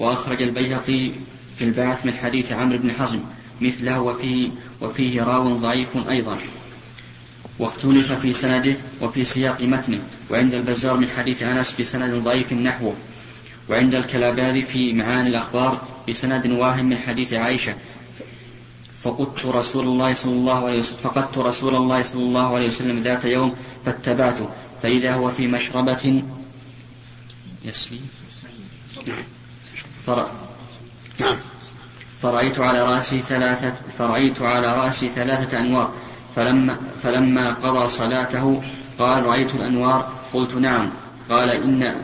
وأخرج البيهقي في البعث من حديث عمرو بن حزم مثله وفيه, وفيه راو ضعيف أيضا. واختلف في سنده وفي سياق متنه وعند البزار من حديث أنس بسند ضعيف نحوه وعند الكلاباذي في معاني الأخبار بسند واهم من حديث عائشة. فقدت رسول الله صلى الله عليه وسلم فقدت رسول الله صلى الله عليه وسلم ذات يوم فاتبعته فإذا هو في مشربة يسري. نعم. فرأيت على رأسي ثلاثة فرأيت على رأسي ثلاثة أنوار. فلما فلما قضى صلاته قال رأيت الأنوار؟ قلت نعم. قال إن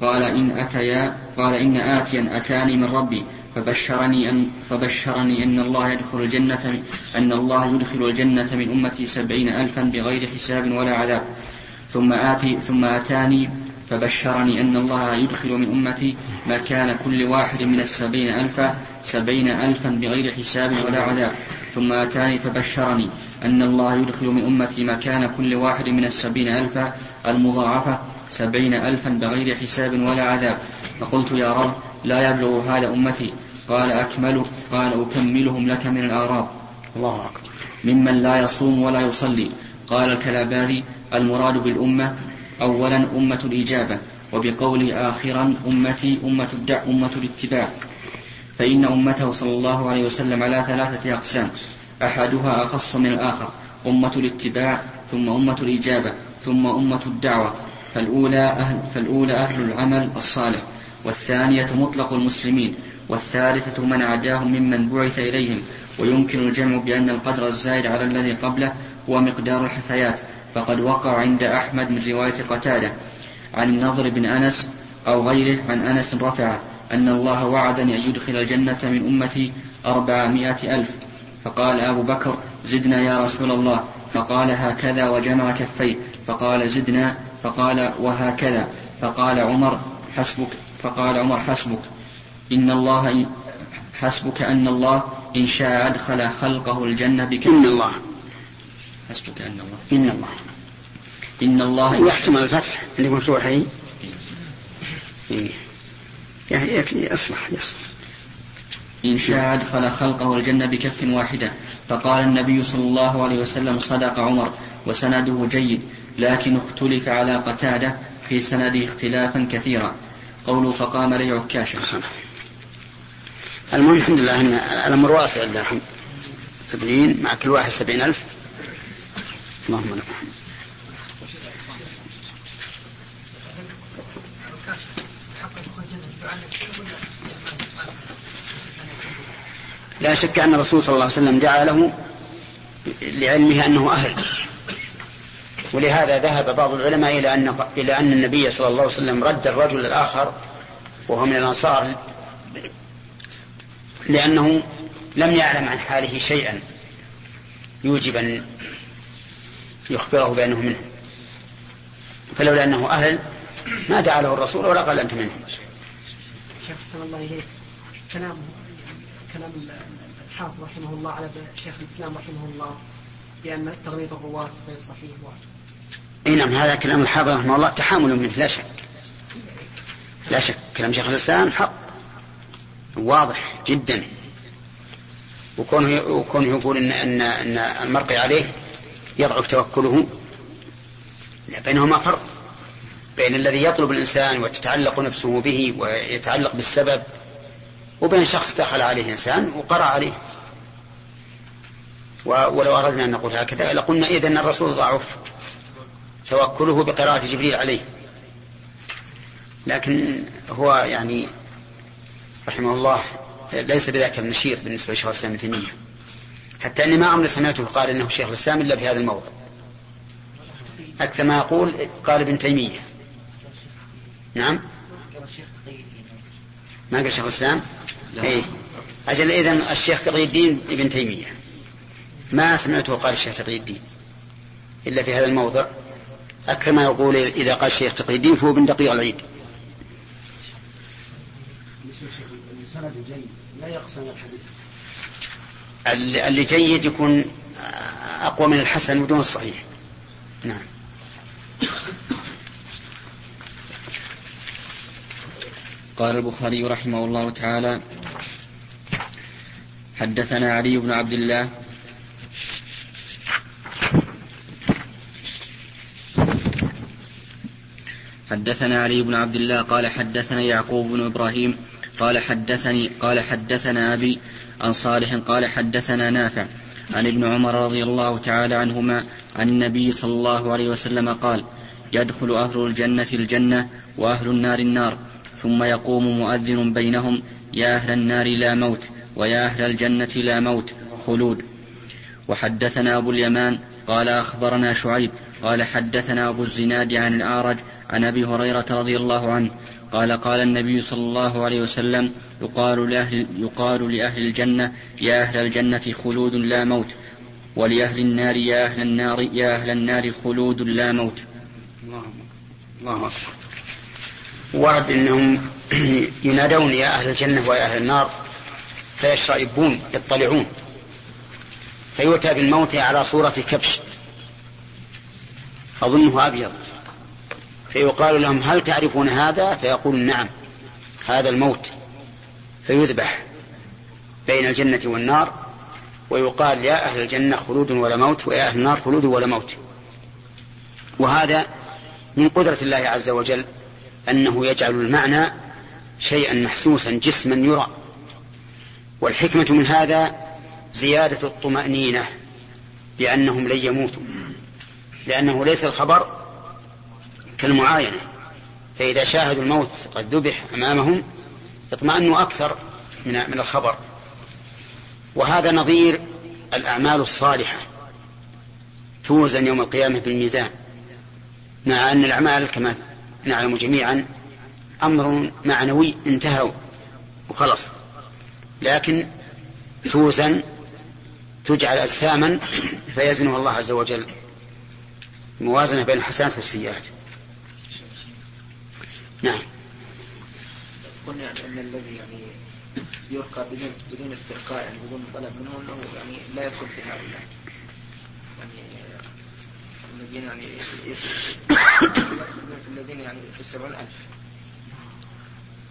قال إن أتيا قال إن آتيا أتاني من ربي. فبشرني أن فبشرني أن الله يدخل الجنة أن الله يدخل الجنة من أمتي سبعين ألفا بغير حساب ولا عذاب. ثم آتي ثم أتاني فبشرني أن الله يدخل من أمتي مكان كل واحد من السبعين ألفا سبعين ألفا بغير حساب ولا عذاب ثم أتاني فبشرني أن الله يدخل من أمتي مكان كل واحد من السبعين ألفا المضاعفة سبعين ألفا بغير حساب ولا عذاب فقلت يا رب لا يبلغ هذا أمتي. قال أكمل قال أكملهم لك من الأعراب. الله أكبر. ممن لا يصوم ولا يصلي. قال الكلاباري المراد بالأمة أولا أمة الإجابة وبقول آخرا أمتي أمة الدع أمة الاتباع. فإن أمته صلى الله عليه وسلم على ثلاثة أقسام. أحدها أخص من الآخر أمة الاتباع ثم أمة الإجابة ثم أمة الدعوة. فالأولى أهل, فالأولى أهل العمل الصالح. والثانية مطلق المسلمين. والثالثة من عداهم ممن بعث إليهم. ويمكن الجمع بأن القدر الزائد على الذي قبله هو مقدار الحثيات. فقد وقع عند أحمد من رواية قتادة عن النضر بن أنس أو غيره عن أنس رفع أن الله وعدني أن يدخل الجنة من أمتي أربعمائة ألف. فقال أبو بكر زدنا يا رسول الله. فقال هكذا وجمع كفيه. فقال زدنا. فقال وهكذا. فقال عمر حسبك. فقال عمر حسبك. إن الله حسبك أن الله إن شاء أدخل خلقه الجنة بك. إن الله. حسبك أن الله. إن الله. إن الله ويحتمل الفتح اللي مفتوح إيه. يعني يصلح يصلح. إن شاء أدخل خلقه الجنة بكف واحدة. فقال النبي صلى الله عليه وسلم صدق عمر وسنده جيد لكن اختلف على قتادة في سنده اختلافا كثيرا. قوله فقام لي عكاشا المهم الحمد لله أن الأمر واسع لله الحمد. سبعين مع كل واحد سبعين ألف. اللهم الحمد. لا شك أن الرسول صلى الله عليه وسلم دعا له لعلمه أنه أهل. ولهذا ذهب بعض العلماء إلى أن إلى أن النبي صلى الله عليه وسلم رد الرجل الآخر وهو من الأنصار لأنه لم يعلم عن حاله شيئا يوجب أن يخبره بأنه منه. فلولا أنه أهل ما دعا له الرسول ولا قال أنت منه. شيخ الله إليك. كلام كلام الحافظ رحمه الله على شيخ الإسلام رحمه الله بأن تغليظ الرواة غير صحيح. إي نعم هذا كلام الحافظ رحمه الله تحامل منه لا شك. لا شك كلام شيخ الإسلام حق. واضح جدا. وكونه وكونه يقول ان ان إن المرقي عليه يضعف توكله لا بينهما فرق. بين الذي يطلب الإنسان وتتعلق نفسه به ويتعلق بالسبب وبين شخص دخل عليه إنسان وقرأ عليه. ولو أردنا أن نقول هكذا لقلنا اذا الرسول ضعف توكله بقراءة جبريل عليه. لكن هو يعني رحمه الله ليس بذاك النشيط بالنسبة لشيخ الإسلام تيمية. حتى أني ما عمري سمعته قال إنه شيخ الإسلام إلا في هذا الموضع. أكثر ما يقول قال ابن تيمية. نعم؟ ما قال شيخ الإسلام؟ إيه. أجل إذن الشيخ تقي الدين ابن تيمية. ما سمعته قال الشيخ تقي الدين إلا في هذا الموضع. أكثر ما يقول إذا قال الشيخ تقي الدين فهو من دقيق العيد. اللي جيد يكون أقوى من الحسن بدون الصحيح. نعم. قال البخاري رحمه الله تعالى حدثنا علي بن عبد الله حدثنا علي بن عبد الله قال حدثنا يعقوب بن إبراهيم قال حدثني قال حدثنا أبي عن صالح قال حدثنا نافع عن ابن عمر رضي الله تعالى عنهما عن النبي صلى الله عليه وسلم قال يدخل أهل الجنة الجنة وأهل النار النار ثم يقوم مؤذن بينهم يا أهل النار لا موت ويا أهل الجنة لا موت خلود. وحدثنا أبو اليمان قال أخبرنا شعيب قال حدثنا أبو الزناد عن الأعرج عن أبي هريرة رضي الله عنه قال قال النبي صلى الله عليه وسلم يقال لأهل, يقال لأهل الجنة يا أهل الجنة خلود لا موت ولأهل النار يا أهل النار يا أهل النار خلود لا موت. الله أكبر. ورد أنهم ينادون يا أهل الجنة ويا أهل النار فيشرئبون يطلعون. فيؤتى بالموت على صورة كبش أظنه أبيض. فيقال لهم هل تعرفون هذا؟ فيقول نعم. هذا الموت فيذبح بين الجنة والنار ويقال يا أهل الجنة خلود ولا موت ويا أهل النار خلود ولا موت. وهذا من قدرة الله عز وجل أنه يجعل المعنى شيئا محسوسا جسما يرى. والحكمة من هذا زيادة الطمأنينة بأنهم لن يموتوا. لأنه ليس الخبر كالمعاينة. فإذا شاهدوا الموت قد ذبح أمامهم اطمأنوا أكثر من من الخبر. وهذا نظير الأعمال الصالحة. توزن يوم القيامة بالميزان. مع أن الأعمال كما نعلم جميعا أمر معنوي انتهوا وخلص. لكن توزن تجعل أجساما فيزنها الله عز وجل. موازنة بين الحسنات والسيئات. نعم. قلنا يعني أن الذي يعني يرقى بدون بدون استرقاء يعني بدون طلب منه أنه يعني لا يدخل في هؤلاء يعني الذين يعني الذين يعني في السبعون ألف.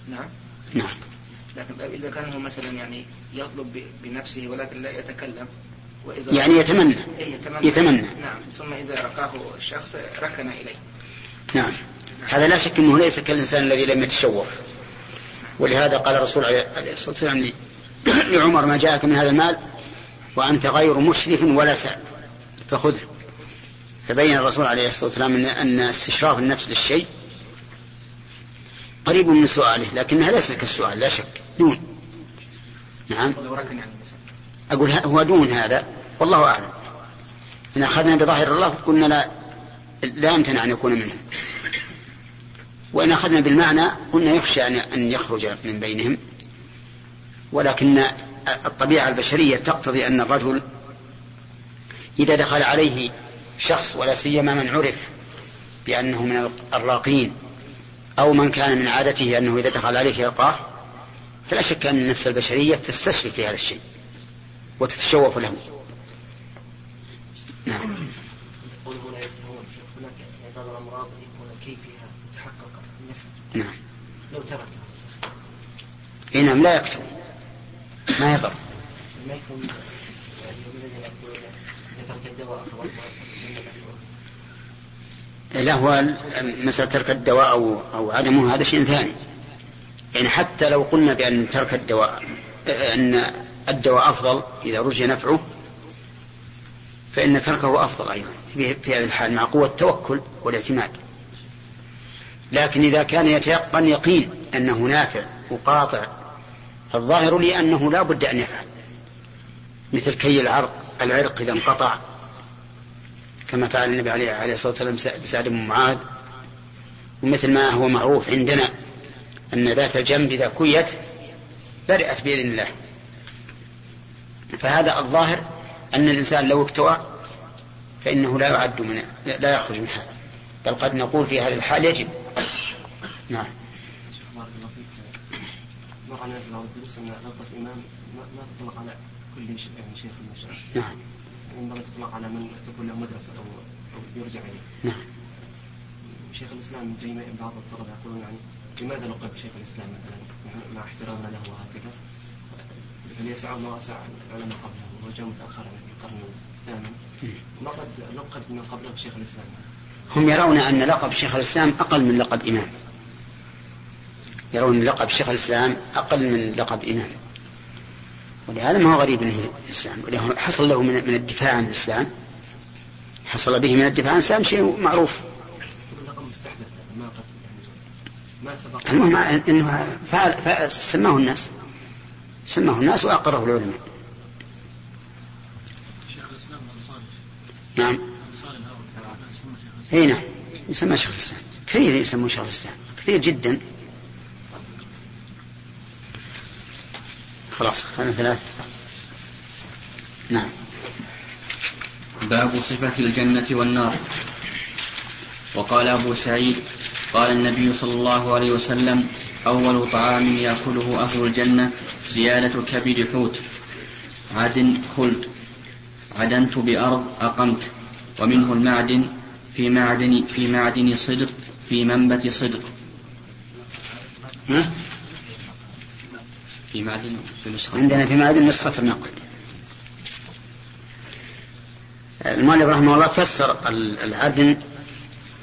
نعم. نعم. لكن طيب إذا كان هو مثلا يعني يطلب بنفسه ولكن لا يتكلم وإذا يعني يتمنى. إيه يتمنى, يتمنى. نعم. ثم إذا رقاه الشخص ركن إليه. نعم. هذا لا شك أنه ليس كالإنسان الذي لم يتشوف. ولهذا قال الرسول عليه الصلاة والسلام لعمر ما جاءك من هذا المال وأنت غير مشرف ولا سعد فخذه. فبين الرسول عليه الصلاة والسلام أن استشراف النفس للشيء قريب من سؤاله لكنها ليست كالسؤال لا شك. دون. نعم. أقول هو دون هذا؟ والله أعلم. إن أخذنا بظاهر الله قلنا لا لا يمتنع أن يكون منهم وإن أخذنا بالمعنى قلنا يخشى أن يخرج من بينهم ولكن الطبيعة البشرية تقتضي أن الرجل إذا دخل عليه شخص ولا سيما من عرف بأنه من الراقين أو من كان من عادته أنه إذا دخل عليه يلقاه فلا شك أن النفس البشرية تستشرف في هذا الشيء وتتشوف له. نعم لو ترك اي نعم لا يكتب ما يضر. لا هو مسألة ترك الدواء أو أو عدمه هذا شيء ثاني. يعني حتى لو قلنا بأن ترك الدواء أن الدواء أفضل إذا رجي نفعه فإن تركه أفضل أيضا. في هذه الحال مع قوة التوكل والاعتماد. لكن إذا كان يتيقن يقين أنه نافع وقاطع فالظاهر لي أنه لا بد أن يفعل. مثل كي العرق العرق إذا انقطع كما فعل النبي عليه الصلاة والسلام بسعد بن معاذ. ومثل ما هو معروف عندنا أن ذات الجنب إذا كيت برئت بإذن الله. فهذا الظاهر أن الإنسان لو اكتوى فإنه لا يعد من لا يخرج من هذا بل قد نقول في هذه الحال يجب. نعم. معنى لو الدروس ان غلطة الامام ما تطلق على كل يعني شيخ من المشايخ. نعم. إنما تطلق على من تكون له مدرسة أو أو يرجع إليه. نعم. شيخ الإسلام ابن تيمية بعض الطلبة يقولون يعني لماذا لقب شيخ الإسلام مثلا مع احترامنا له وهكذا هل يسع ما وسع العلماء قبله وهو جاء متاخرا في القرن الثامن وقد لقب من قبله شيخ الإسلام هم يرون أن لقب شيخ الإسلام أقل من لقب إمام يرون لقب شيخ الإسلام أقل من لقب إمام. ولهذا ما هو غريب من الإسلام ولهذا حصل له من من الدفاع عن الإسلام. حصل به من الدفاع عن الإسلام شيء معروف. المهم إنه فعل فعل سماه الناس. سماه الناس وأقره العلماء. شيخ الإسلام الانصاري نعم. إي نعم. يسمى شيخ الإسلام. كثير يسمون شيخ الإسلام. كثير جدا. خلاص. هذا ثلاث نعم. باب صفة الجنة والنار. وقال أبو سعيد قال النبي صلى الله عليه وسلم أول طعام يأكله أهل الجنة زيادة كبد حوت. عدن خلد. عدنت بأرض أقمت. ومنه المعدن في معدن في معدن صدق في منبت صدق. ها؟ في معدن في نسخة عندنا في معدن نسخة النقل. المؤلف رحمه الله فسر ال- العدن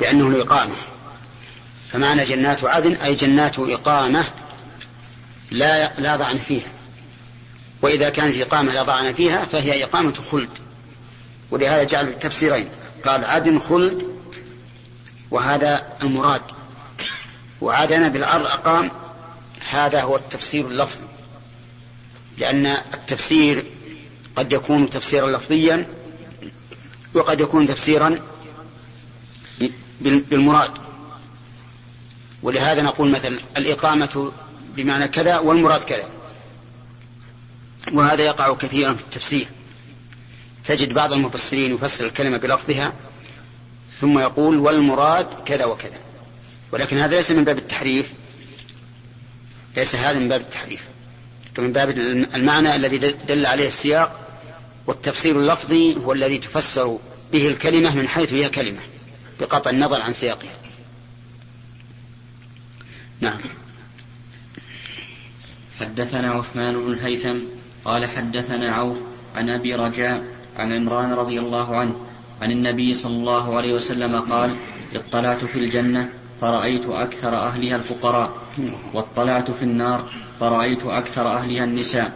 بأنه الإقامة. فمعنى جنات عدن أي جنات إقامة لا لا ضعن فيها. وإذا كانت إقامة لا ضعن فيها فهي إقامة خلد. ولهذا جعل التفسيرين قال عدن خلد وهذا المراد. وعدن بالأرض أقام هذا هو التفسير اللفظي. لأن التفسير قد يكون تفسيرا لفظيا وقد يكون تفسيرا بال- بالمراد. ولهذا نقول مثلا الإقامة بمعنى كذا والمراد كذا. وهذا يقع كثيرا في التفسير. تجد بعض المفسرين يفسر الكلمة بلفظها ثم يقول والمراد كذا وكذا. ولكن هذا ليس من باب التحريف. ليس هذا من باب التحريف. من باب المعنى الذي دل عليه السياق والتفسير اللفظي هو الذي تفسر به الكلمة من حيث هي كلمة بقطع النظر عن سياقها. نعم. حدثنا عثمان بن الهيثم قال حدثنا عوف عن أبي رجاء عن عمران رضي الله عنه عن النبي صلى الله عليه وسلم قال اطلعت في الجنة فرأيت أكثر أهلها الفقراء واطلعت في النار فرأيت أكثر أهلها النساء.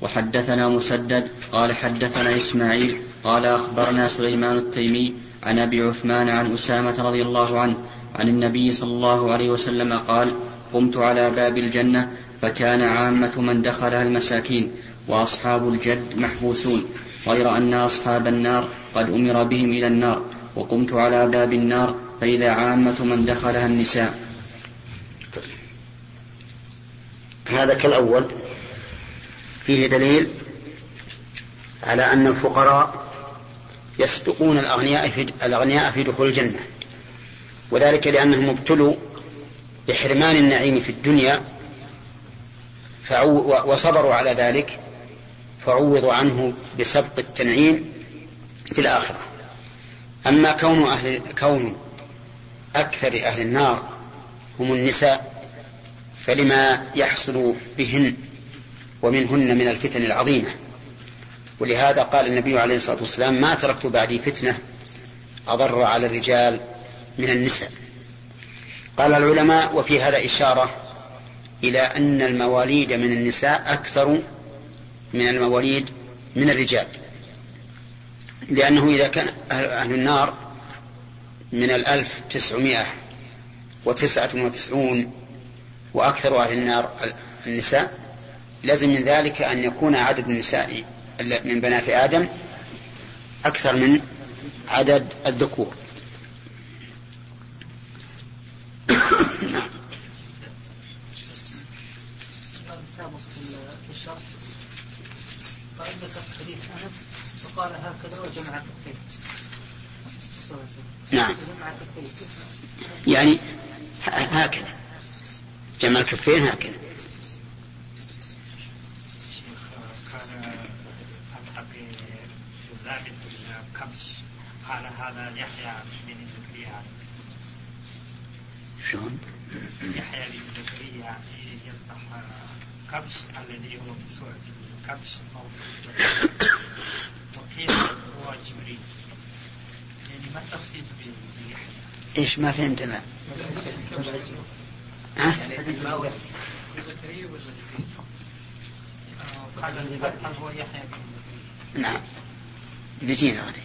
وحدثنا مسدد قال حدثنا إسماعيل قال أخبرنا سليمان التيمي عن أبي عثمان عن أسامة رضي الله عنه عن النبي صلى الله عليه وسلم قال قمت على باب الجنة فكان عامة من دخلها المساكين وأصحاب الجد محبوسون. غير أن أصحاب النار قد أمر بهم إلى النار وقمت على باب النار فإذا عامة من دخلها النساء. هذا كالأول. فيه دليل على أن الفقراء يسبقون الأغنياء في الأغنياء في دخول الجنة. وذلك لأنهم ابتلوا بحرمان النعيم في الدنيا وصبروا على ذلك فعوضوا عنه بسبق التنعيم في الآخرة. أما كون أهل كون أكثر أهل النار هم النساء فلما يحصل بهن ومنهن من الفتن العظيمة. ولهذا قال النبي عليه الصلاة والسلام ما تركت بعدي فتنة أضر على الرجال من النساء. قال العلماء وفي هذا إشارة إلى أن المواليد من النساء أكثر من المواليد من الرجال. لأنه إذا كان أهل النار من الألف تسعمائة وتسعة وتسعون وأكثر أهل النار النساء لازم من ذلك أن يكون عدد النساء من بنات آدم أكثر من عدد الذكور نعم. الباب السابق في الشرح قال ذكر حديث انس وقال هكذا وجمع كفيه نعم يعني هكذا جمع الكفين هكذا قال هذا يحيى بن زكريا. شلون؟ يحيى بن زكريا يذبح كبش الذي هو مسوع كبش أو وقيل هو جبريل يعني ما التقصيد بيحيى؟ إيش ما فهمت أنا ها؟ زكريا ولا جبريل؟ قال الذبح هو يحيى نعم بيجينا غادي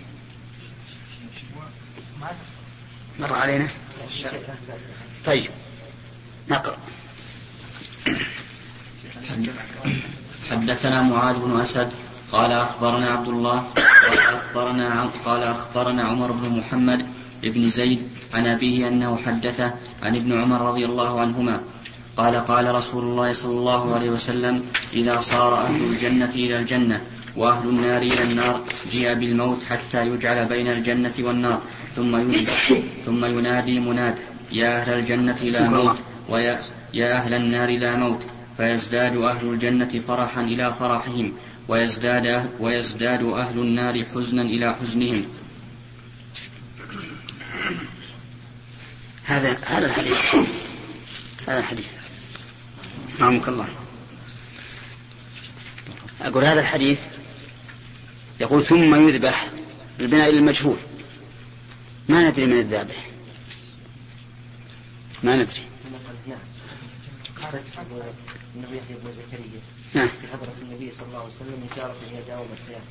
مر علينا طيب نقرأ حدثنا معاذ بن أسد قال أخبرنا عبد الله قال أخبرنا عم- قال أخبرنا عمر بن محمد بن زيد عن أبيه أنه حدثه عن ابن عمر رضي الله عنهما. قال قال رسول الله صلى الله عليه وسلم إذا صار أهل الجنة إلى الجنة وأهل النار إلى النار جيء بالموت حتى يجعل بين الجنة والنار ثم يذبح ثم ينادي مناد يا أهل الجنة لا موت ويا يا أهل النار لا موت. فيزداد أهل الجنة فرحا إلى فرحهم ويزداد ويزداد أهل النار حزنا إلى حزنهم. هذا هذا الحديث. هذا الحديث. رحمك الله. أقول هذا الحديث يقول ثم يذبح بالبناء للمجهول ما ندري من الذابح. ما ندري. انه يحيى بن زكريا نعم. في حضرة النبي صلى الله عليه وسلم إشارة إلى دوام الحياة.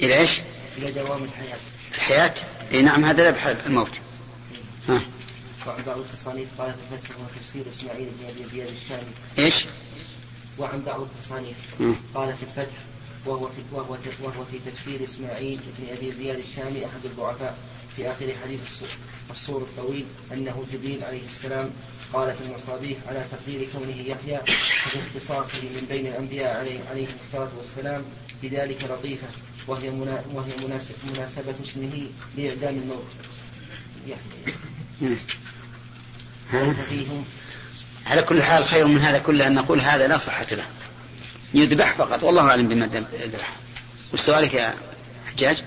إلى إيش؟ إلى دوام الحياة. الحياة؟ إي نعم هذا ذبح الموت. ها. وعن بعض التصانيف قال في الفتح هو تفسير إسماعيل بن أبي زياد الشامي. إيش؟ وعن بعض التصانيف. قال في الفتح وهو في وهو وهو في تفسير إسماعيل بن أبي زياد الشامي أحد الضعفاء. في آخر حديث السور, السور الطويل أنه جبريل عليه السلام قال في المصابيح على تقدير كونه يحيى وفي اختصاصه من بين الأنبياء عليه, عليه الصلاة والسلام بذلك لطيفة وهي وهي مناسب مناسبة اسمه لاعلام الموت يحيى. ليس؟ فيهم على كل حال خير من هذا كله أن نقول هذا لا صحة له يذبح فقط والله أعلم بما ذبح وش سؤالك يا حجاج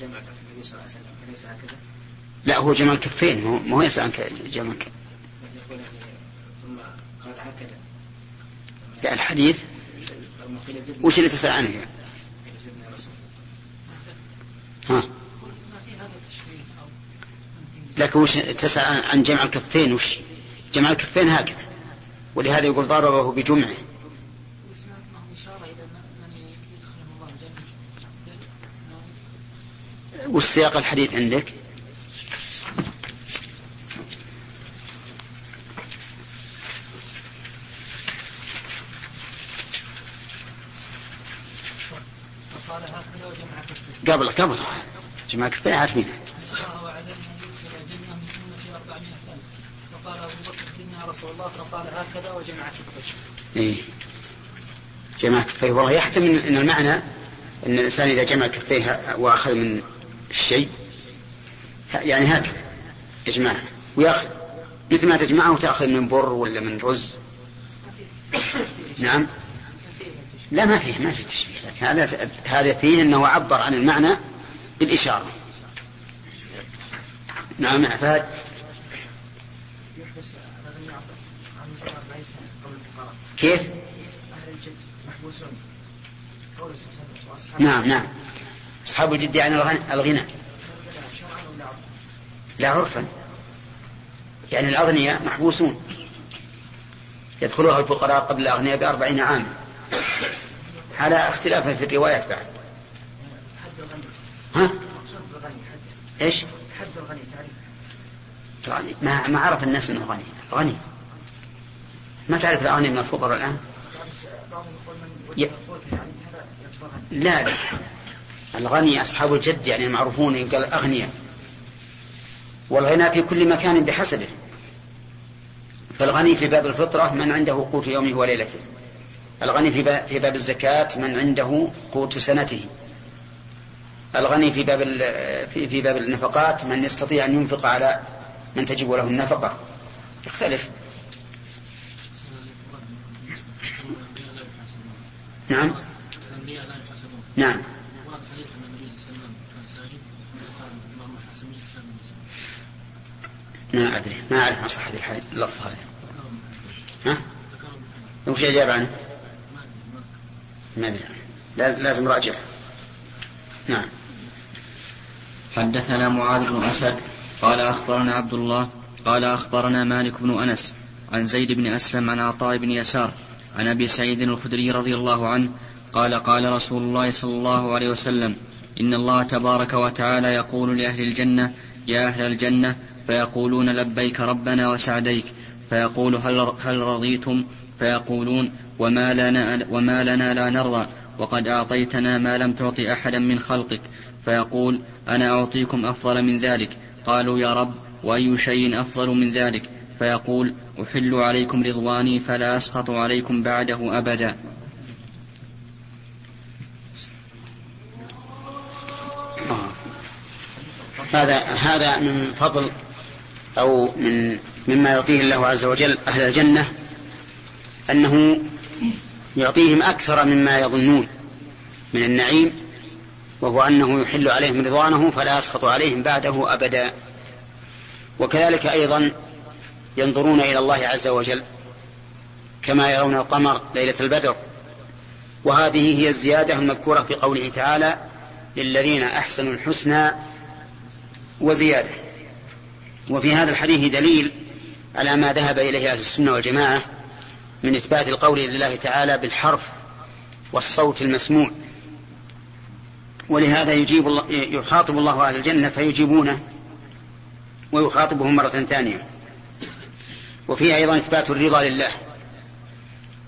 أقول بالنسبة جمع النبي صلى الله عليه وسلم أليس هكذا؟ لا هو جمال كفين هو ما هو يسأل جمال كفين يعني يقول يعني ثم قال هكذا. لا الحديث؟ وش اللي تسأل عنه؟ يعني؟ ها؟ لكن وش تسأل عن- عن جمع الكفين وش جمع الكفين هكذا. ولهذا يقول ضربه بجمعه وسمعت معه اشاره إلى من من يدخلهم الله الجنه وش سياق الحديث عندك؟ قبل قبل جمع الكفين عارفينها. الله عليه ان يدخل الجنه من امتي 400 الف فقال ابو بكر يا رسول الله فقال هكذا وجمع كفه إيه. جمع كفيه والله يحتمل إن المعنى إن الإنسان إذا جمع كفيه وأخذ من الشيء. يعني هكذا يجمعها ويأخذ. مثل ما تجمعه وتاخذ من بر ولا من رز. نعم. لا ما فيه ما في تشبيه. لكن هذا هذا فيه أنه عبر عن المعنى بالإشارة. نعم يا الفقراء كيف؟ أهل الجد محبوسون. نعم نعم. أصحاب الجد يعني الغنى, لا عرفا. يعني الأغنياء محبوسون. يدخلها الفقراء قبل الأغنياء بأربعين عاما. على اختلاف في الروايات بعد. ها؟ إيش؟ حد الغني تعريف الغني ما, ما عرف الناس إنه غني. غني. ما تعرف الأغنياء من الفقراء من ي- يعني لا لا. الغني أصحاب الجد يعني المعروفون يقال الأغنياء والغنى في كل مكان بحسبه. فالغني في باب الفطرة من عنده قوت يومه وليلته. الغني في باب, في باب الزكاة من عنده قوت سنته. الغني في باب ال- في, في باب النفقات من يستطيع أن ينفق على من تجب له النفقة. يختلف. نعم. يحاسبون نعم ورد حديث أن النبي صلى الله عليه وسلم كان ساجد وقال اللهم حاسبني حسابا يسيرا ما أدري ما أعرف عن صحة اللفظ هذا ها؟ وش أجاب عنه؟ ما أدري لازم راجع نعم حدثنا معاذ بن أسد قال أخبرنا عبد الله قال أخبرنا مالك بن أنس عن زيد بن أسلم عن عطاء بن يسار عن أبي سعيد الخدري رضي الله عنه قال قال رسول الله صلى الله عليه وسلم إن الله تبارك وتعالى يقول لأهل الجنة يا أهل الجنة فيقولون لبيك ربنا وسعديك. فيقول هل, هل رضيتم؟ فيقولون وما لنا, وما لنا لا نرضى. وقد أعطيتنا ما لم تعط أحدا من خلقك. فيقول أنا أعطيكم أفضل من ذلك. قالوا يا رب وأي شيء أفضل من ذلك؟ فيقول أحل عليكم رضواني فلا أسخط عليكم بعده أبدا. هذا هذا من فضل أو من مما يعطيه الله عز وجل أهل الجنة أنه يعطيهم أكثر مما يظنون من النعيم وهو أنه يحل عليهم رضوانه فلا يسخط عليهم بعده أبدا. وكذلك أيضا ينظرون إلى الله عز وجل كما يرون القمر ليلة البدر. وهذه هي الزيادة المذكورة في قوله تعالى للذين أحسنوا الحسنى وزيادة. وفي هذا الحديث دليل على ما ذهب إليه أهل السنة والجماعة من إثبات القول لله تعالى بالحرف والصوت المسموع. ولهذا يجيب الله يخاطب الله أهل الجنة فيجيبونه ويخاطبهم مرة ثانية. وفيه أيضا إثبات الرضا لله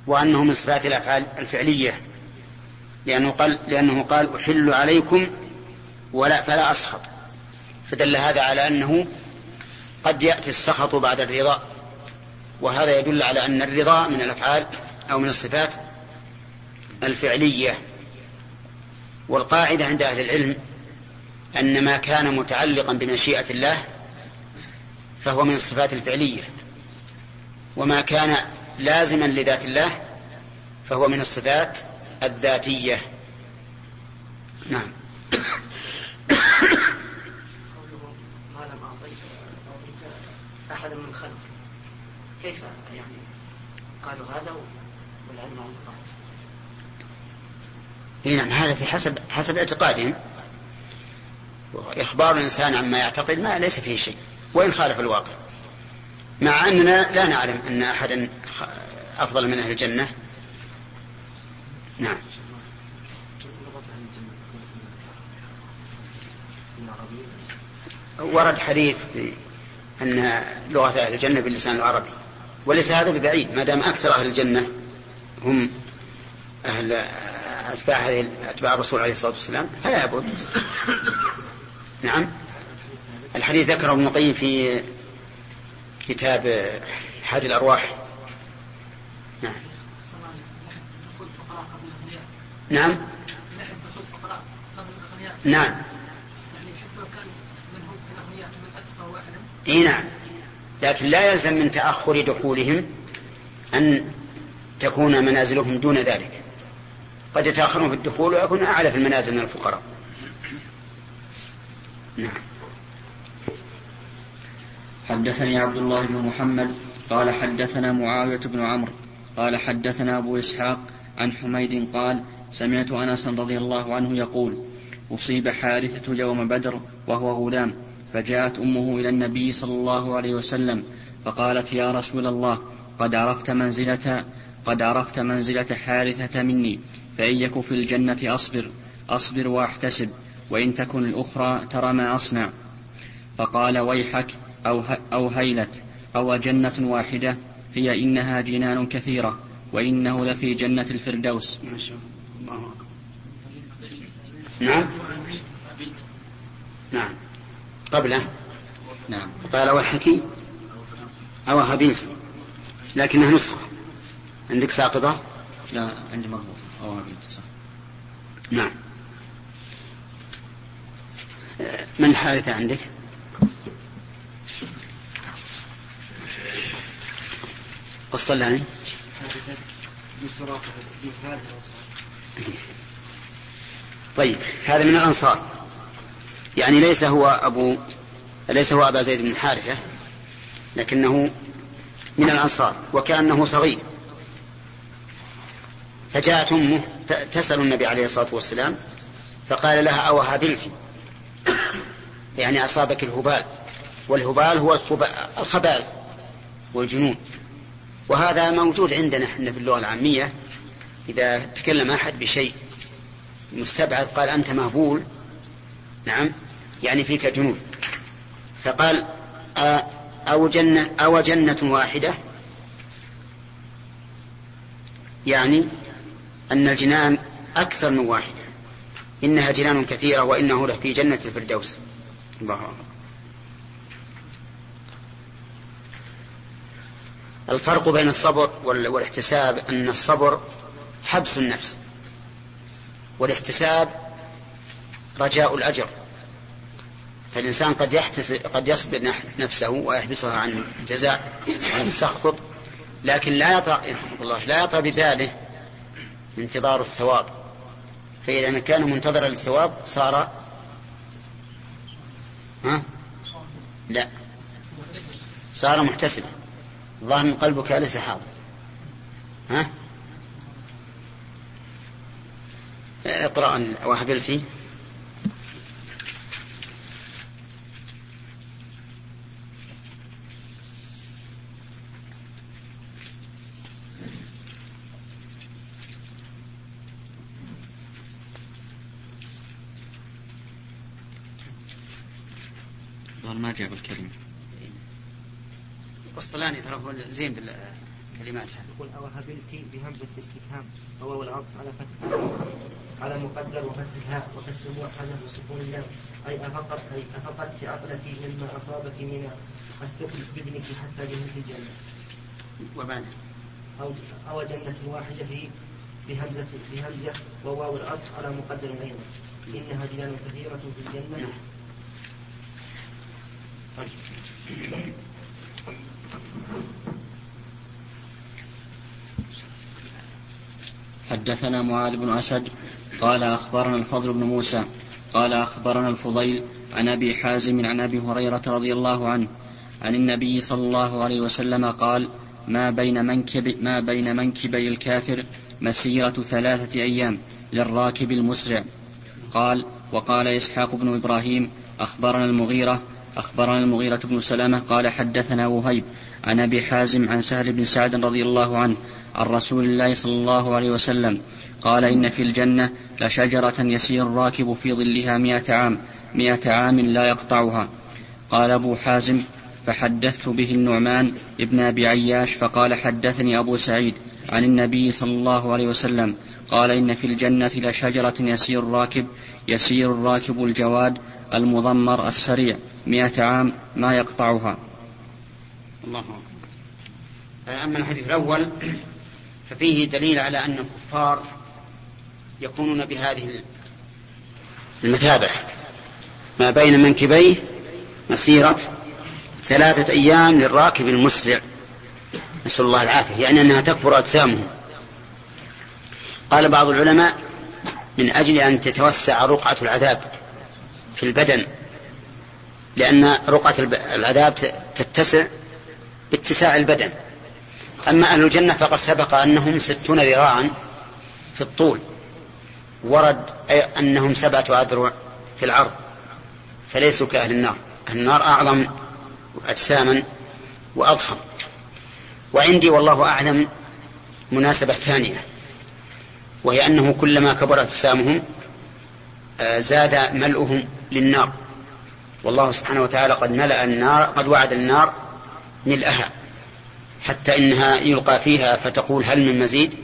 وأنه من صفات الأفعال الفعلية لأنه قال لأنه قال أحل عليكم ولا فلا أسخط. فدل هذا على أنه قد يأتي السخط بعد الرضا وهذا يدل على أن الرضا من الأفعال أو من الصفات الفعلية. والقاعدة عند أهل العلم أن ما كان متعلقا بمشيئة الله فهو من الصفات الفعلية وما كان لازما لذات الله فهو من الصفات الذاتية. نعم ما لم أعطيك أحدا من خلق. كيف يعني قالوا هذا والعلم عند الله نعم هذا في حسب حسب اعتقادهم. إخبار الإنسان عما يعتقد ما ليس فيه شيء وإن خالف الواقع. مع أننا لا نعلم أن أحدا أفضل من أهل الجنة. نعم. ورد حديث أن لغة أهل الجنة باللسان العربي. وليس هذا ببعيد ما دام أكثر أهل الجنة هم أهل أتباع أتباع الرسول عليه الصلاة والسلام فلا يبعد نعم. الحديث ذكره ابن القيم في كتاب حاد الأرواح. نعم. نعم. نعم. إي نعم. لكن لا يلزم من تأخر دخولهم أن تكون منازلهم دون ذلك. قد يتأخرون في الدخول ويكون أعلى في المنازل من الفقراء. نعم. حدثني عبد الله بن محمد قال حدثنا معاوية بن عمرو قال حدثنا أبو إسحاق عن حميد قال سمعت أنس رضي الله عنه يقول أصيب حارثة يوم بدر وهو غلام. فجاءت أمه إلى النبي صلى الله عليه وسلم فقالت يا رسول الله قد عرفت منزلة قد عرفت منزلة حارثة مني فإن يك في الجنة أصبر أصبر وأحتسب وإن تكن الأخرى ترى ما أصنع. فقال ويحك أو, أو هيلت أو جنة واحدة هي إنها جنان كثيرة وإنه لفي جنة الفردوس. ما شاء الله. نعم؟ نعم. قبله. نعم. قال وحكي. أو هبيل لكنها نسخة. عندك ساقطة؟ لا عندي مضبوط. أو هبيل صح. نعم. من حارثة عندك؟ قصة لاني طيب هذا من الأنصار. يعني ليس هو أبو ليس هو أبا زيد بن حارثة لكنه من الأنصار وكأنه صغير. فجاءت أمه تسأل النبي عليه الصلاة والسلام فقال لها أو هابلت؟ يعني أصابك الهبال والهبال هو الخبال والجنون. وهذا موجود عندنا إحنا في اللغة العامية. إذا تكلم أحد بشيء مستبعد قال أنت مهبول. نعم. يعني فيك جنون. فقال أو جنة أو جنة واحدة. يعني أن الجنان أكثر من واحدة. إنها جنان كثيرة وإنه له في جنة الفردوس. الله أكبر. الفرق بين الصبر والاحتساب أن الصبر حبس النفس. والاحتساب رجاء الأجر. فالإنسان قد يحتسب قد يصبر نفسه ويحبسها عن الجزاء عن السخط لكن لا يطرأ الله لا يطرأ بباله انتظار الثواب. فإذا كان منتظرا للثواب صار ها؟ لا. صار محتسبا. ظاهر من قلبك ليس حاضر. ها؟ اقرأ وهبلتي جاب الكلمة القسطلاني ترى هو زين بالكلمات يقول أو هبلتي بهمزة الاستفهام وهو العطف على فتح على مقدر وفتح الهاء وكسر موحدة وسكون اللام أي أفقدت أي أفقدت عقلتي مما أصابك من الثقل بابنك حتى جنة الجنة. ومعنى؟ أو أو جنة واحدة في بهمزة بهمزة وواو العطف على مقدر أيضا إنها جنان كثيرة في الجنة. نعم. حدثنا معاذ بن أسد قال أخبرنا الفضل بن موسى قال أخبرنا الفضيل عن أبي حازم عن أبي هريرة رضي الله عنه عن النبي صلى الله عليه وسلم قال ما بين منكب ما بين منكبي الكافر مسيرة ثلاثة أيام للراكب المسرع قال وقال إسحاق بن إبراهيم أخبرنا المغيرة أخبرنا المغيرة بن سلامة قال حدثنا وهيب عن أبي حازم عن سهل بن سعد رضي الله عنه عن رسول الله صلى الله عليه وسلم قال إن في الجنة لشجرة يسير الراكب في ظلها مئة عام مئة عام لا يقطعها. قال أبو حازم فحدثت به النعمان ابن أبي عياش فقال حدثني أبو سعيد عن النبي صلى الله عليه وسلم قال إن في الجنة لشجرة يسير الراكب يسير الراكب الجواد المضمر السريع مئة عام ما يقطعها. الله أما الحديث الأول ففيه دليل على أن الكفار يكونون بهذه المثابة ما بين منكبيه مسيرة ثلاثة أيام للراكب المسرع. نسأل الله العافية. يعني أنها تكبر أجسامهم. قال بعض العلماء من أجل أن تتوسع رقعة العذاب في البدن لأن رقعة العذاب تتسع باتساع البدن. أما أهل الجنة فقد سبق أنهم ستون ذراعا في الطول ورد أنهم سبعة أذرع في العرض فليسوا كأهل النار. النار أعظم أجساما وأضخم. وعندي والله أعلم مناسبة ثانية. وهي أنه كلما كبرت أجسامهم آه، زاد ملؤهم للنار. والله سبحانه وتعالى قد ملأ النار قد وعد النار ملأها حتى إنها يلقى فيها فتقول هل من مزيد؟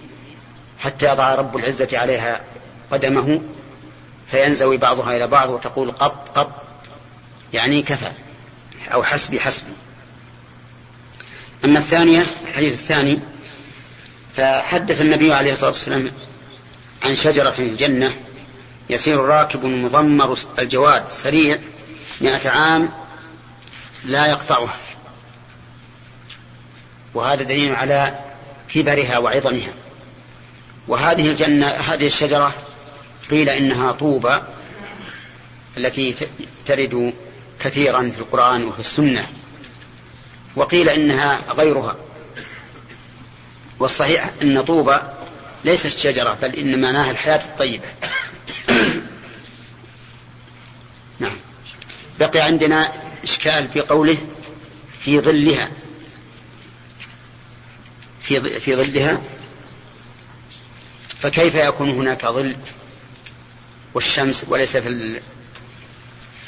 حتى يضع رب العزة عليها قدمه فينزوي بعضها إلى بعض وتقول قط قط يعني كفى أو حسبي حسبي. أما الثانية الحديث الثاني فحدث النبي عليه الصلاة والسلام عن شجرة في الجنة يسير الراكب المضمر الجواد سريع مئة عام لا يقطعها وهذا دليل على كبرها وعظمها. وهذه الجنة هذه الشجرة قيل إنها طوبى التي ترد كثيرا في القرآن وفي السنة. وقيل إنها غيرها. والصحيح أن طوبى ليست شجرة بل إن معناها الحياة الطيبة نعم. بقي عندنا إشكال في قوله في ظلها. في في ظلها. فكيف يكون هناك ظل والشمس وليس في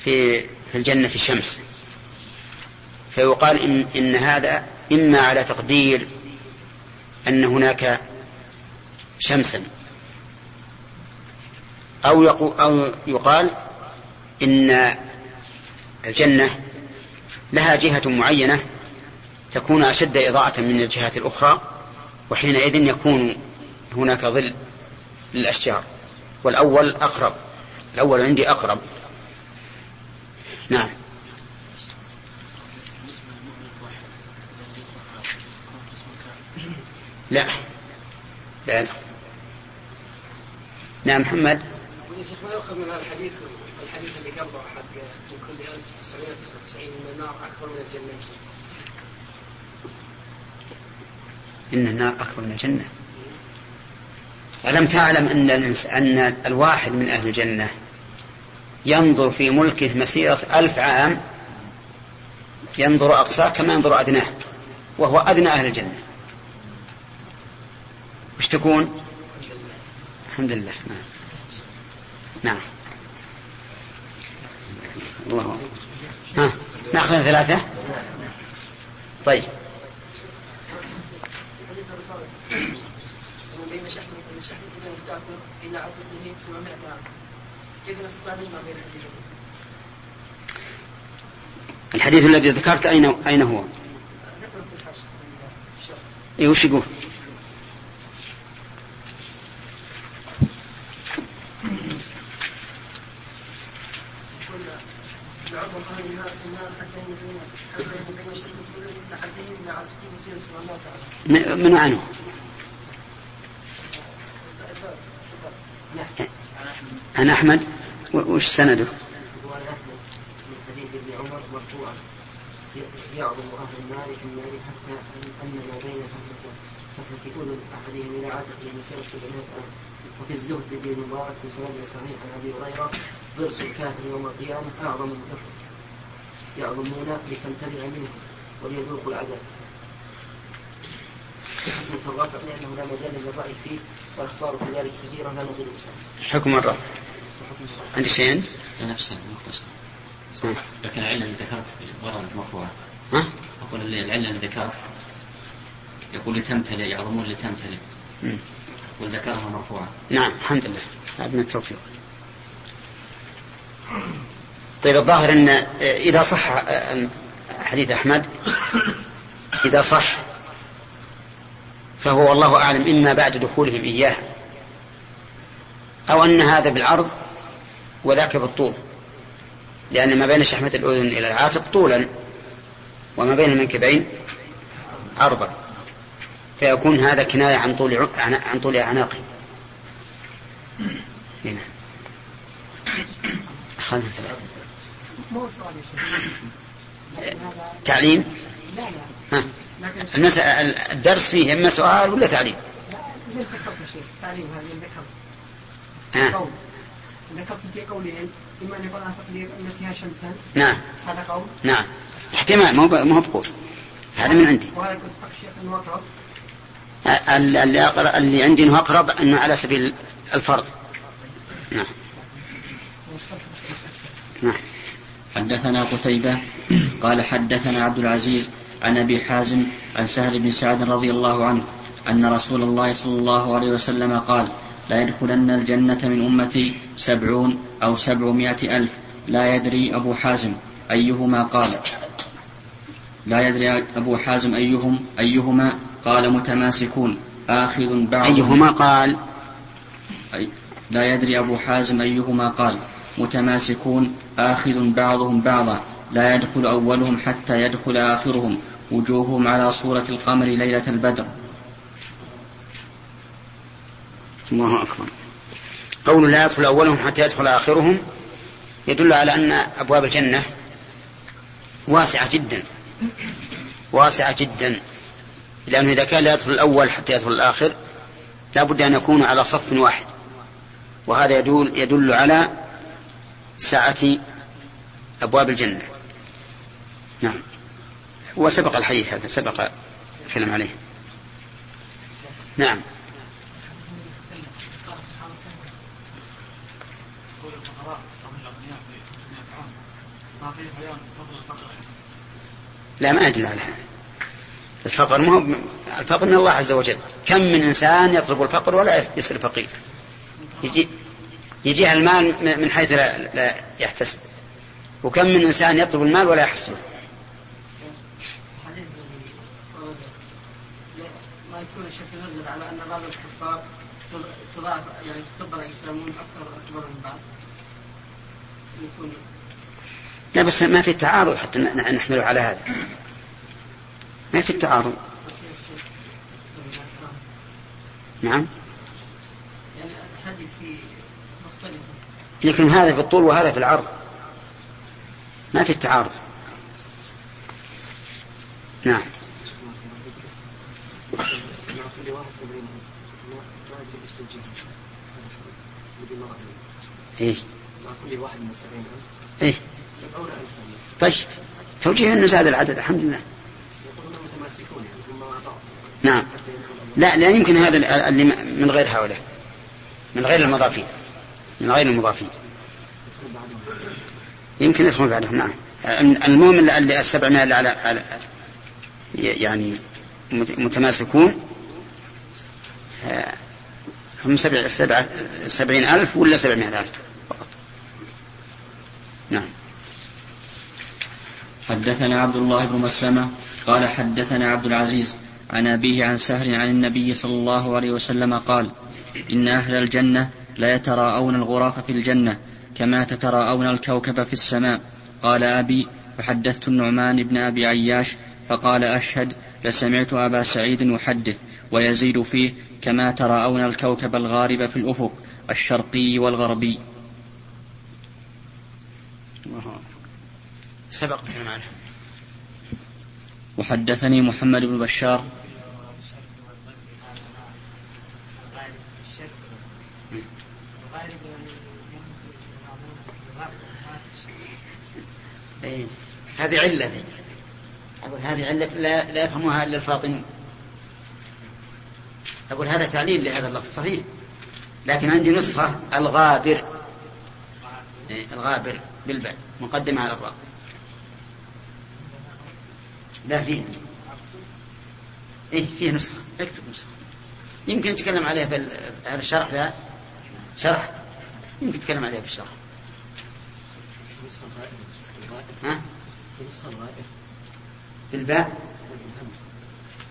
في في الجنة شمس؟ فيقال إن, إن هذا إما على تقدير أن هناك شمسا. أو يقول, أو يقال إن الجنة لها جهة معينة تكون أشد إضاءة من الجهات الأخرى وحينئذ يكون هناك ظل للأشجار. والأول أقرب الأول عندي أقرب. نعم. لا. لا نعم محمد. يا شيخ ما يؤخذ من هذا الحديث الحديث اللي قبله حق من كل 1999 إن النار أكبر من الجنة. إن النار أكبر من الجنة. ألم تعلم أن, أن الواحد من أهل الجنة ينظر في ملكه مسيرة ألف عام ينظر أقصاه كما ينظر أدناه وهو أدنى أهل الجنة. وش تكون الحمد لله. نعم. نعم. الله ها نأخذ ثلاثة؟ طيب. بين شحن شحن إلى عدده 700 عام كيف من عنه. عن أحمد؟ وش سنده؟ ابن عمر مرفوعا يعظم أهل النار في النار حتى أن ما بين أذن أحدهم إلى عاتقه مسير سبعمائة وفي الزهد بن مبارك في سند صحيح عن أبي هريرة ضرس الكافر يوم القيامة أعظم من أحد. يعظمون لتمتلئ منه وليذوقوا العذاب. حكم الرافع لأنه لا مجال للرأي فيه والأخبار في ذلك كثيرة لا نضل حكم الرافع عندي شيئين؟ نفسه مختصر. لكن العلة اللي ذكرت وردت مرفوعة ها؟ أقول العلة اللي ذكرت. يقول لتمتلئ يعظمون لتمتلئ. وذكرها مرفوعة نعم الحمد لله. هذا من التوفيق. طيب الظاهر أن إذا صح حديث أحمد إذا صح فهو والله أعلم إما بعد دخولهم إياه أو أن هذا بالعرض وذاك بالطول. لأن ما بين شحمة الأذن إلى العاتق طولا وما بين المنكبين عرضا. فيكون هذا كناية عن طول عن طول أعناقه هنا. تعليم؟ ها. المسألة الدرس فيه إما سؤال ولا تعليم؟ تعليم هذه ذكرت في قولين إما أن يكون على تقدير أن فيها شمسا نعم. هذا قول. نعم. احتمال مو مو بقول. هذا من عندي. وهذا كنت الشيخ أنه أقرب اللي أقرب اللي عندي إنه أقرب إنه على سبيل الفرض. نعم. نعم. حدثنا قتيبة قال حدثنا عبد العزيز عن أبي حازم عن سهل بن سعد رضي الله عنه أن رسول الله صلى الله عليه وسلم قال لا يدخلن الجنة من أمتي سبعون أو سبعمائة ألف. لا يدري أبو حازم أيهما قال. لا يدري أبو حازم أيهم أيهما قال متماسكون آخذ بعض أيهما قال؟ أي لا يدري أبو حازم أيهما قال. متماسكون آخذ بعضهم بعضا. لا يدخل أولهم حتى يدخل آخرهم. وجوههم على صورة القمر ليلة البدر. الله أكبر. قول لا يدخل أولهم حتى يدخل آخرهم يدل على أن أبواب الجنة واسعة جدا. واسعة جدا. لأنه إذا كان لا يدخل الأول حتى يدخل الآخر لا بد أن يكونوا على صف واحد. وهذا يدل, يدل على سعة أبواب الجنة. نعم. وسبق الحديث هذا سبق الكلام عليه. نعم. لا ما يدل على هذا. الفقر ما هو الفقر من الله عز وجل. كم من إنسان يطلب الفقر ولا يصير فقير يجي يجيه المال من حيث لا, لا يحتسب. وكم من إنسان يطلب المال ولا يحصله ما يكون الشيخ ينزل على أن بعض الكفار تضاعف يعني تكبر يسلمون أكثر أكبر من بعض. يكون لا بس ما في تعارض حتى نحمله على هذا. ما في تعارض نعم. يعني لكن هذا في الطول وهذا في العرض. ما في التعارض. نعم. إيه. كل واحد من السبعين ألف طيب. توجيه انه زاد العدد الحمد لله يقولون متماسكون يعني مما أعطاهم نعم. لا لا يمكن هذا اللي من غير هؤلاء. من غير المضافين. من غير المضافين. يمكن يدخل بعدهم نعم. المهم اللي السبعمائة اللي على يعني متماسكون آه، هم سبع سبع سبعين ألف ولا سبعمائة ألف فقط. نعم. حدثنا عبد الله بن مسلمة قال حدثنا عبد العزيز عن أبيه عن سهل عن النبي صلى الله عليه وسلم قال إن أهل الجنة لا يتراءون الغرف في الجنة كما تتراءون الكوكب في السماء. قال أبي فحدثت النعمان بن أبي عياش فقال أشهد لسمعت أبا سعيد يحدث ويزيد فيه كما تراءون الكوكب الغارب في الأفق الشرقي والغربي. سبق الكلام عنه وحدثني محمد بن بشار. إيه. هذه علة. أقول هذه علة لا, لا يفهمها إلا الفاطمون أقول هذا تعليل لهذا اللفظ صحيح. لكن عندي نسخة الغابر. إيه، الغابر بالباء مقدمة على الراء لا فيه إيه فيه نسخة اكتب نسخة يمكن نتكلم عليها في هذا الشرح ذا شرح يمكن نتكلم عليها في الشرح ها؟ بالباء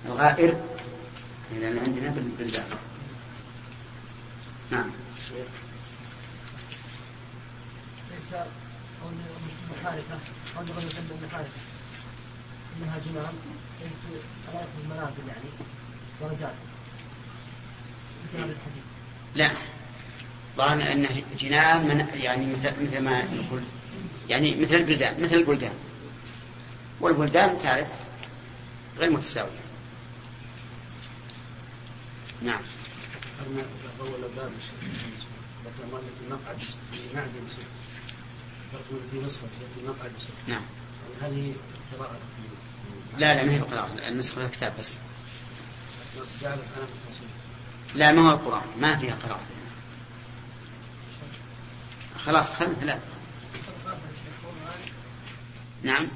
الغائر لأن عندنا بالباء نعم ليس انها جنان ليست ثلاث المنازل يعني درجات. مثل هذا الحديث. لا. ظن انه جنان من يعني مثل مثل ما نقول يعني مثل البلدان مثل البلدان. والبلدان تعرف غير متساوية. نعم. نعم. هذه قراءة لا لا ما هي قراءة النسخة الكتاب بس. لا ما هو القرآن ما فيها قراءة خلاص خلنا ثلاثة نعم.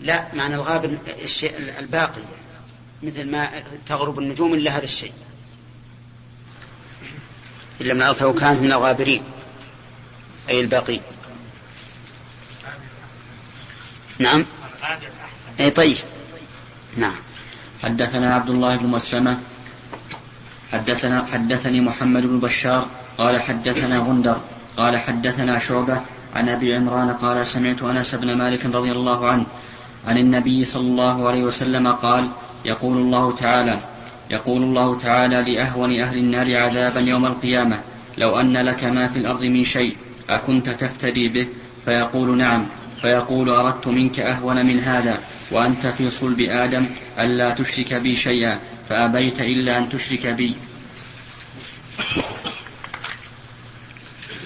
لا معنى الغابر الشيء الباقي مثل ما تغرب النجوم إلا هذا الشيء. إلا من أرثه كانت من الغابرين أي الباقين نعم. أي طيب. نعم. حدثنا عبد الله بن مسلمة. حدثنا حدثني محمد بن بشار. قال حدثنا غندر. قال حدثنا شعبة. عن أبي عمران قال سمعت أنس بن مالك رضي الله عنه عن النبي صلى الله عليه وسلم قال يقول الله تعالى يقول الله تعالى لأهون أهل النار عذابا يوم القيامة لو أن لك ما في الأرض من شيء أكنت تفتدي به؟ فيقول نعم. فيقول أردت منك أهون من هذا وأنت في صلب آدم ألا تشرك بي شيئا فأبيت إلا أن تشرك بي.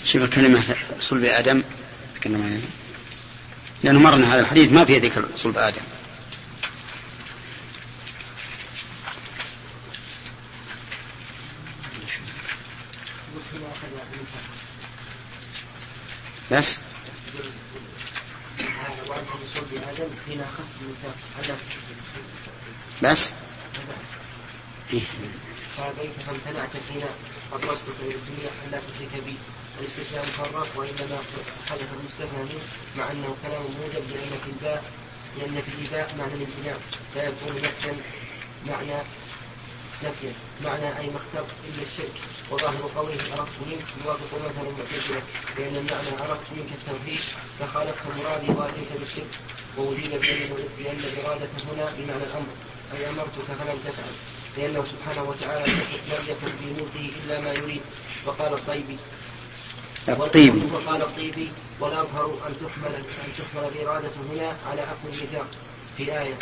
شوف الكلمة صلب آدم تكلم لأنه مرنا هذا الحديث ما فيه ذكر صلب آدم. بس؟ بس؟ إيه. فابيت فامتنعت حين اطلستك إلى الدنيا الا تشرك بي. الاستثناء مفرق وإنما حدث المستثنى منه مع أنه كلام موجب لأن في الباء لأن في الاباء معنى الامتناع. فيكون نفسا معنى نفيا معنى أي ما اخترت إلا الشرك. وظاهر قوله أردت منك يوافق مثل المعتزلة لأن المعنى أردت منك التوحيد فخالفت مرادي وأتيت بالشرك. وأجيب بأن بأن الإرادة هنا بمعنى الأمر. أي أمرتك فلم تفعل. لأنه سبحانه وتعالى لم يكن في ملكه إلا ما يريد. وقال الطيبي الطيبي وقال الطيبي والأظهر أن تحمل أن تحمل الإرادة هنا على أخذ الميثاق. في آية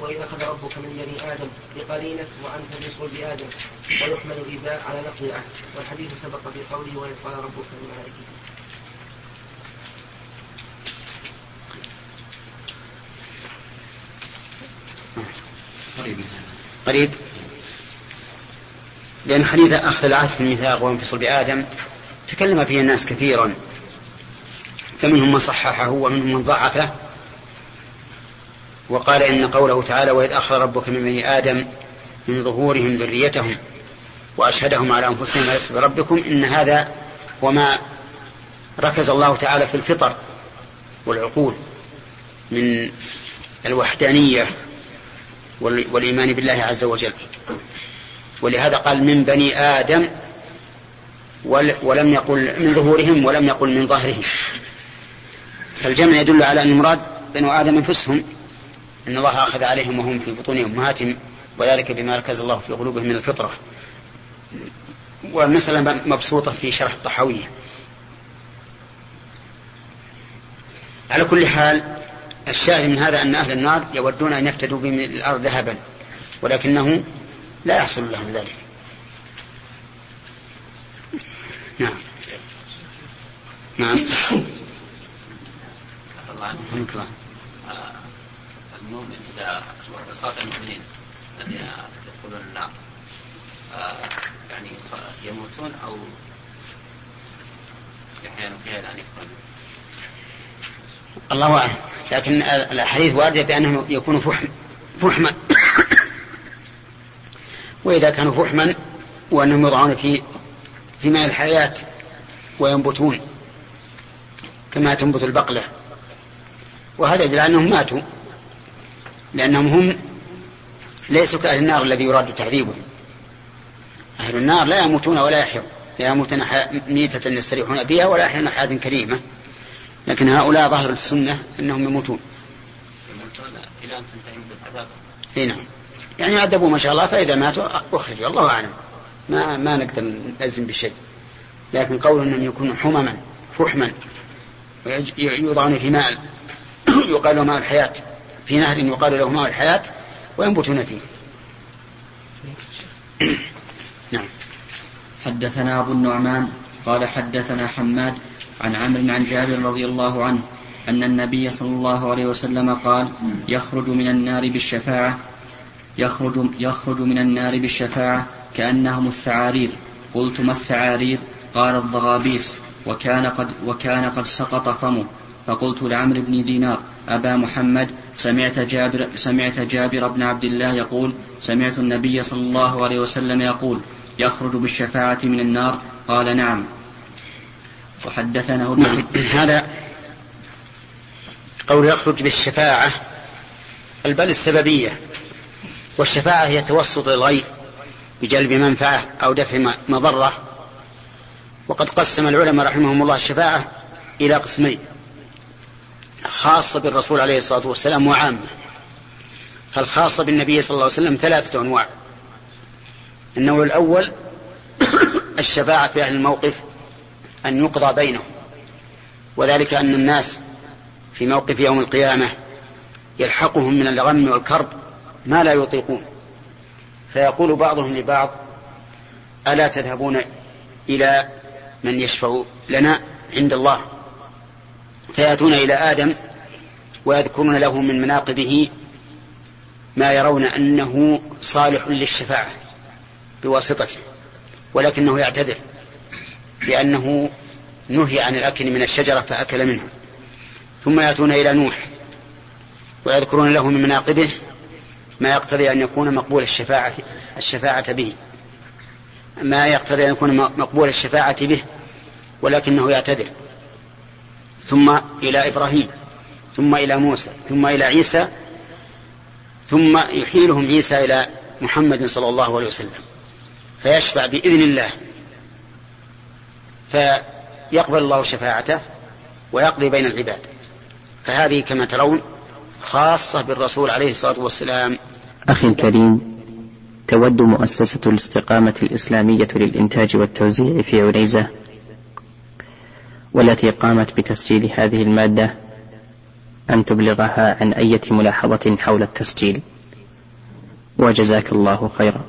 وإذ أخذ ربك من بني آدم بقرينة وأنت بصلب آدم ويحمل الإباء على نقل العهد والحديث سبق في قوله وإذ قال ربك للملائكة قريب. قريب. لأن حديث أخذ العهد في الميثاق وانفصل بآدم تكلم فيه الناس كثيرا فمنهم من صححه ومنهم من ضعفه وقال إن قوله تعالى وإذ أخذ ربك من بني آدم من ظهورهم ذريتهم وأشهدهم على أنفسهم ألست بربكم؟ إن هذا وما ركز الله تعالى في الفطر والعقول من الوحدانية والإيمان بالله عز وجل. ولهذا قال من بني آدم ولم يقل من ظهورهم ولم يقل من ظهرهم. فالجمع يدل على أن المراد بنو آدم أنفسهم. أن الله أخذ عليهم وهم في بطون أمهاتهم وذلك بما ركز الله في قلوبهم من الفطرة. والمسألة مبسوطة في شرح الطحاوية. على كل حال الشاهد من هذا أن أهل النار يودون أن يفتدوا بهم الأرض ذهبا ولكنه لا يحصل لهم ذلك. نعم. نعم. الله. المؤمن عصاة المؤمنين الذين يدخلون النار يعني يموتون أو يحيون فيها الآن يدخلون الله أعلم. لكن الأحاديث واردة بأنهم يكونوا فحم فحما. وإذا كانوا فحما وأنهم يوضعون في في ماء الحياة وينبتون كما تنبت البقلة. وهذا يدل أنهم ماتوا. لأنهم هم ليسوا كأهل النار الذي يراد تعذيبهم أهل النار لا يموتون ولا يحيون. لا يموتون ميتة يستريحون بها ولا يحيون حياة كريمة. لكن هؤلاء ظاهر السنة أنهم يموتون. إلى أن تنتهي نعم. يعني عذبوا ما شاء الله فإذا ماتوا أخرجوا الله أعلم. ما ما نقدر نلزم بشيء. لكن قول أنهم يكونوا حمما فحما يوضعون في ماء يقال ماء الحياة في نهر يقال له ماء الحياة وينبتون فيه. نعم. حدثنا أبو النعمان قال حدثنا حماد عن عمرو عن جابر رضي الله عنه أن النبي صلى الله عليه وسلم قال يخرج من النار بالشفاعة يخرج, يخرج من النار بالشفاعة كأنهم الثعارير. قلت ما الثعارير؟ قال الضغابيس. وكان قد, وكان قد سقط فمه. فقلت لعمرو بن دينار أبا محمد سمعت جابر, سمعت جابر بن عبد الله يقول سمعت النبي صلى الله عليه وسلم يقول يخرج بالشفاعة من النار؟ قال نعم. وحدثنا هذا قول يخرج بالشفاعة البل السببية. والشفاعة هي توسط الغير بجلب منفعة أو دفع مضرة. وقد قسم العلماء رحمهم الله الشفاعة إلى قسمين. خاصة بالرسول عليه الصلاة والسلام وعامة. فالخاصة بالنبي صلى الله عليه وسلم ثلاثة أنواع. النوع الأول الشفاعة في أهل الموقف أن يقضى بينهم. وذلك أن الناس في موقف يوم القيامة يلحقهم من الغم والكرب ما لا يطيقون. فيقول بعضهم لبعض ألا تذهبون إلى من يشفع لنا عند الله؟ فيأتون إلى آدم ويذكرون له من مناقبه ما يرون أنه صالح للشفاعة بواسطته ولكنه يعتذر لأنه نهي عن الأكل من الشجرة فأكل منه. ثم يأتون إلى نوح ويذكرون له من مناقبه ما يقتضي أن يكون مقبول الشفاعة الشفاعة به. ما يقتضي أن يكون مقبول الشفاعة به ولكنه يعتذر. ثم إلى إبراهيم ثم إلى موسى ثم إلى عيسى ثم يحيلهم عيسى إلى محمد صلى الله عليه وسلم فيشفع بإذن الله. فيقبل الله شفاعته ويقضي بين العباد. فهذه كما ترون خاصة بالرسول عليه الصلاة والسلام. أخي الكريم تود مؤسسة الاستقامة الإسلامية للإنتاج والتوزيع في عنيزة والتي قامت بتسجيل هذه المادة أن تبلغها عن أية ملاحظة حول التسجيل. وجزاك الله خيرا.